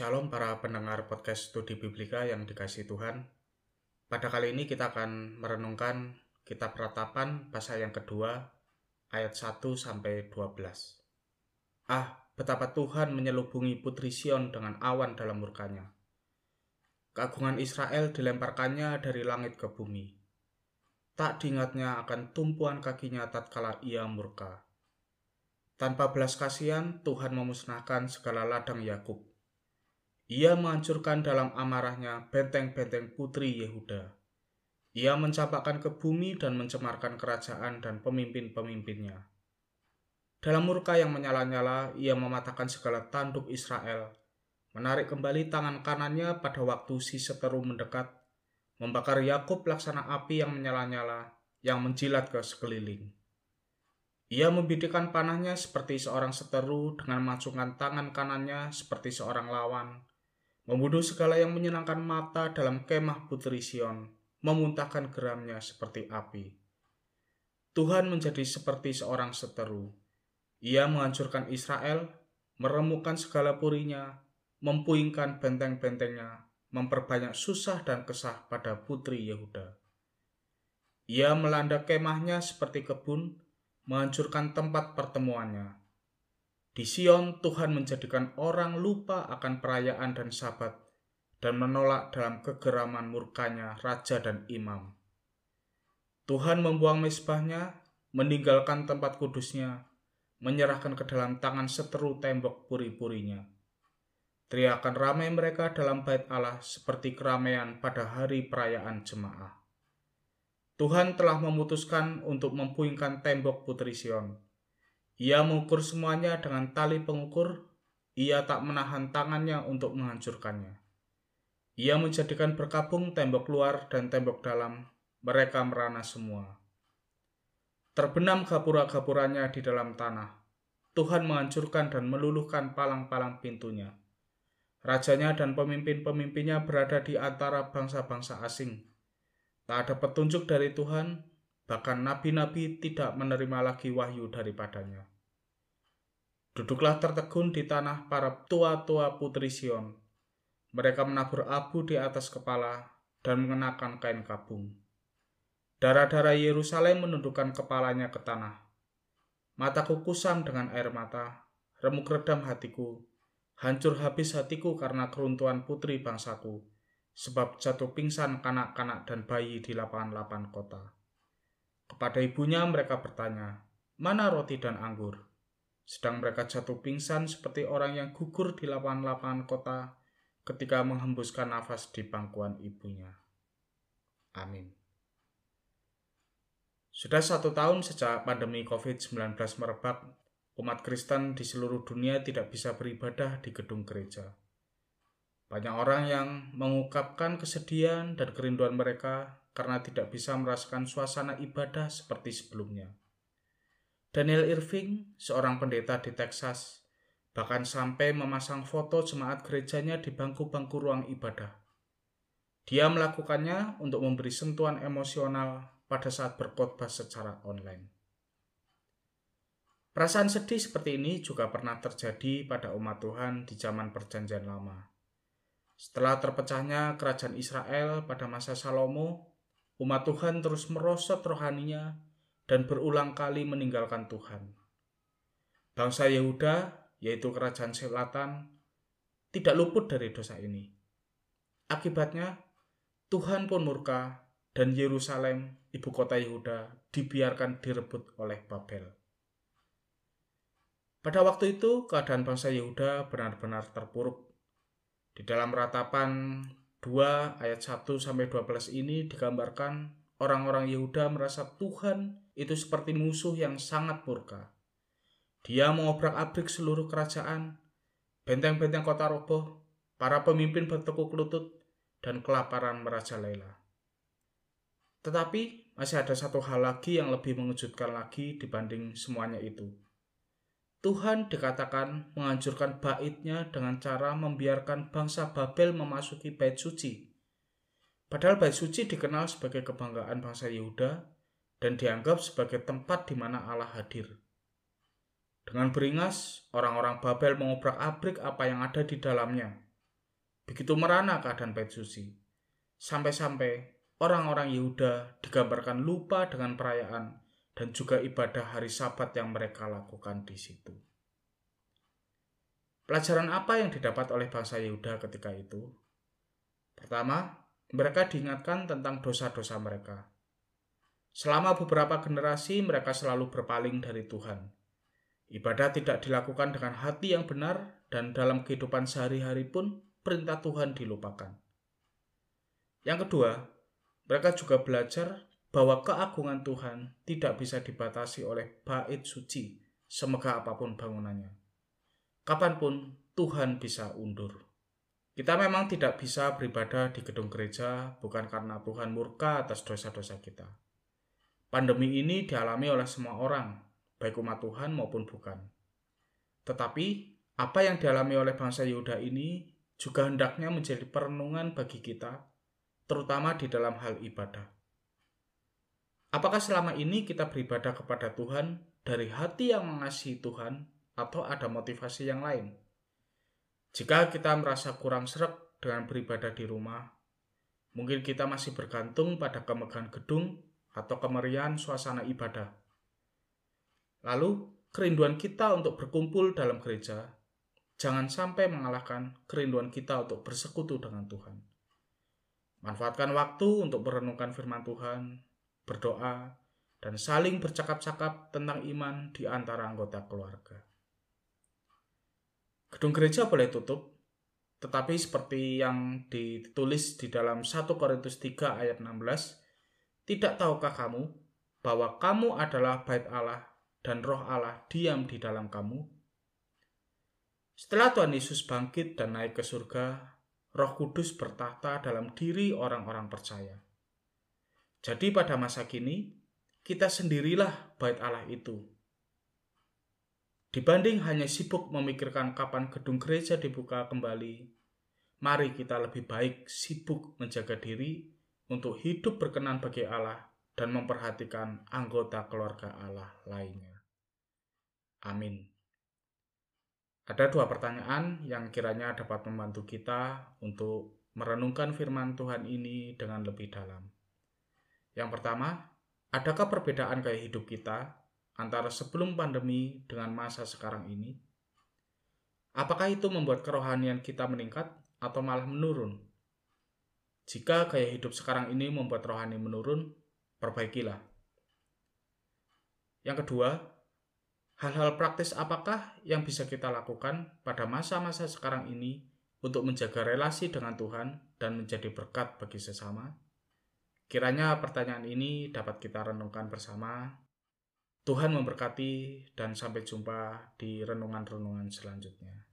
Shalom para pendengar podcast studi Biblika yang dikasih Tuhan. Pada kali ini kita akan merenungkan kitab ratapan pasal yang kedua ayat 1 sampai 12. Ah, betapa Tuhan menyelubungi putri Sion dengan awan dalam murkanya. Keagungan Israel dilemparkannya dari langit ke bumi. Tak diingatnya akan tumpuan kakinya tatkala ia murka. Tanpa belas kasihan, Tuhan memusnahkan segala ladang Yakub ia menghancurkan dalam amarahnya benteng-benteng putri Yehuda. Ia mencampakkan ke bumi dan mencemarkan kerajaan dan pemimpin-pemimpinnya. Dalam murka yang menyala-nyala, ia mematahkan segala tanduk Israel, menarik kembali tangan kanannya pada waktu si seteru mendekat, membakar Yakub laksana api yang menyala-nyala, yang menjilat ke sekeliling. Ia membidikan panahnya seperti seorang seteru dengan mengacungkan tangan kanannya seperti seorang lawan, membunuh segala yang menyenangkan mata dalam kemah putri Sion, memuntahkan geramnya seperti api. Tuhan menjadi seperti seorang seteru. Ia menghancurkan Israel, meremukkan segala purinya, mempuingkan benteng-bentengnya, memperbanyak susah dan kesah pada putri Yehuda. Ia melanda kemahnya seperti kebun, menghancurkan tempat pertemuannya, di Sion, Tuhan menjadikan orang lupa akan perayaan dan sabat dan menolak dalam kegeraman murkanya raja dan imam. Tuhan membuang mesbahnya, meninggalkan tempat kudusnya, menyerahkan ke dalam tangan seteru tembok puri-purinya. Teriakan ramai mereka dalam bait Allah seperti keramaian pada hari perayaan jemaah. Tuhan telah memutuskan untuk mempuingkan tembok putri Sion ia mengukur semuanya dengan tali pengukur, ia tak menahan tangannya untuk menghancurkannya. Ia menjadikan berkabung tembok luar dan tembok dalam, mereka merana semua. Terbenam gapura-gapuranya di dalam tanah. Tuhan menghancurkan dan meluluhkan palang-palang pintunya. Rajanya dan pemimpin-pemimpinnya berada di antara bangsa-bangsa asing. Tak ada petunjuk dari Tuhan, bahkan nabi-nabi tidak menerima lagi wahyu daripadanya. Duduklah tertegun di tanah para tua-tua putri Sion. Mereka menabur abu di atas kepala dan mengenakan kain kabung. Darah-darah Yerusalem menundukkan kepalanya ke tanah. Mataku kusam dengan air mata, remuk redam hatiku, hancur habis hatiku karena keruntuhan putri bangsaku, sebab jatuh pingsan kanak-kanak dan bayi di lapangan-lapangan kota. Kepada ibunya mereka bertanya, mana roti dan anggur? Sedang mereka jatuh pingsan seperti orang yang gugur di lapangan-lapangan kota ketika menghembuskan nafas di pangkuan ibunya. Amin. Sudah satu tahun sejak pandemi COVID-19 merebak, umat Kristen di seluruh dunia tidak bisa beribadah di gedung gereja. Banyak orang yang mengungkapkan kesedihan dan kerinduan mereka karena tidak bisa merasakan suasana ibadah seperti sebelumnya. Daniel Irving, seorang pendeta di Texas, bahkan sampai memasang foto jemaat gerejanya di bangku-bangku ruang ibadah. Dia melakukannya untuk memberi sentuhan emosional pada saat berkhotbah secara online. Perasaan sedih seperti ini juga pernah terjadi pada umat Tuhan di zaman Perjanjian Lama. Setelah terpecahnya kerajaan Israel pada masa Salomo, umat Tuhan terus merosot rohaninya dan berulang kali meninggalkan Tuhan. Bangsa Yehuda, yaitu kerajaan selatan, tidak luput dari dosa ini. Akibatnya, Tuhan pun murka dan Yerusalem, ibu kota Yehuda, dibiarkan direbut oleh Babel. Pada waktu itu, keadaan bangsa Yehuda benar-benar terpuruk. Di dalam ratapan 2 ayat 1 sampai 12 ini digambarkan orang-orang Yehuda merasa Tuhan itu seperti musuh yang sangat murka. Dia mengobrak-abrik seluruh kerajaan, benteng-benteng kota roboh, para pemimpin bertekuk lutut, dan kelaparan merajalela. Tetapi masih ada satu hal lagi yang lebih mengejutkan lagi dibanding semuanya itu. Tuhan dikatakan menghancurkan baitnya dengan cara membiarkan bangsa Babel memasuki bait suci. Padahal bait suci dikenal sebagai kebanggaan bangsa Yehuda dan dianggap sebagai tempat di mana Allah hadir. Dengan beringas, orang-orang Babel mengobrak-abrik apa yang ada di dalamnya, begitu merana keadaan bait suci. Sampai-sampai orang-orang Yehuda digambarkan lupa dengan perayaan dan juga ibadah hari Sabat yang mereka lakukan di situ. Pelajaran apa yang didapat oleh bangsa Yehuda ketika itu? Pertama, mereka diingatkan tentang dosa-dosa mereka. Selama beberapa generasi, mereka selalu berpaling dari Tuhan. Ibadah tidak dilakukan dengan hati yang benar, dan dalam kehidupan sehari-hari pun perintah Tuhan dilupakan. Yang kedua, mereka juga belajar bahwa keagungan Tuhan tidak bisa dibatasi oleh bait suci, semegah apa pun bangunannya kapan pun Tuhan bisa undur. Kita memang tidak bisa beribadah di gedung gereja bukan karena Tuhan murka atas dosa-dosa kita. Pandemi ini dialami oleh semua orang, baik umat Tuhan maupun bukan. Tetapi, apa yang dialami oleh bangsa Yehuda ini juga hendaknya menjadi perenungan bagi kita, terutama di dalam hal ibadah. Apakah selama ini kita beribadah kepada Tuhan dari hati yang mengasihi Tuhan atau ada motivasi yang lain. Jika kita merasa kurang serak dengan beribadah di rumah, mungkin kita masih bergantung pada kemegahan gedung atau kemeriahan suasana ibadah. Lalu, kerinduan kita untuk berkumpul dalam gereja jangan sampai mengalahkan kerinduan kita untuk bersekutu dengan Tuhan. Manfaatkan waktu untuk merenungkan firman Tuhan, berdoa, dan saling bercakap-cakap tentang iman di antara anggota keluarga. Gedung gereja boleh tutup, tetapi seperti yang ditulis di dalam 1 Korintus 3 ayat 16, tidak tahukah kamu bahwa kamu adalah bait Allah dan roh Allah diam di dalam kamu? Setelah Tuhan Yesus bangkit dan naik ke surga, Roh Kudus bertahta dalam diri orang-orang percaya. Jadi pada masa kini, kita sendirilah bait Allah itu Dibanding hanya sibuk memikirkan kapan gedung gereja dibuka kembali, mari kita lebih baik sibuk menjaga diri untuk hidup berkenan bagi Allah dan memperhatikan anggota keluarga Allah lainnya. Amin. Ada dua pertanyaan yang kiranya dapat membantu kita untuk merenungkan firman Tuhan ini dengan lebih dalam. Yang pertama, adakah perbedaan gaya hidup kita antara sebelum pandemi dengan masa sekarang ini? Apakah itu membuat kerohanian kita meningkat atau malah menurun? Jika gaya hidup sekarang ini membuat rohani menurun, perbaikilah. Yang kedua, hal-hal praktis apakah yang bisa kita lakukan pada masa-masa sekarang ini untuk menjaga relasi dengan Tuhan dan menjadi berkat bagi sesama? Kiranya pertanyaan ini dapat kita renungkan bersama Tuhan memberkati dan sampai jumpa di renungan-renungan selanjutnya.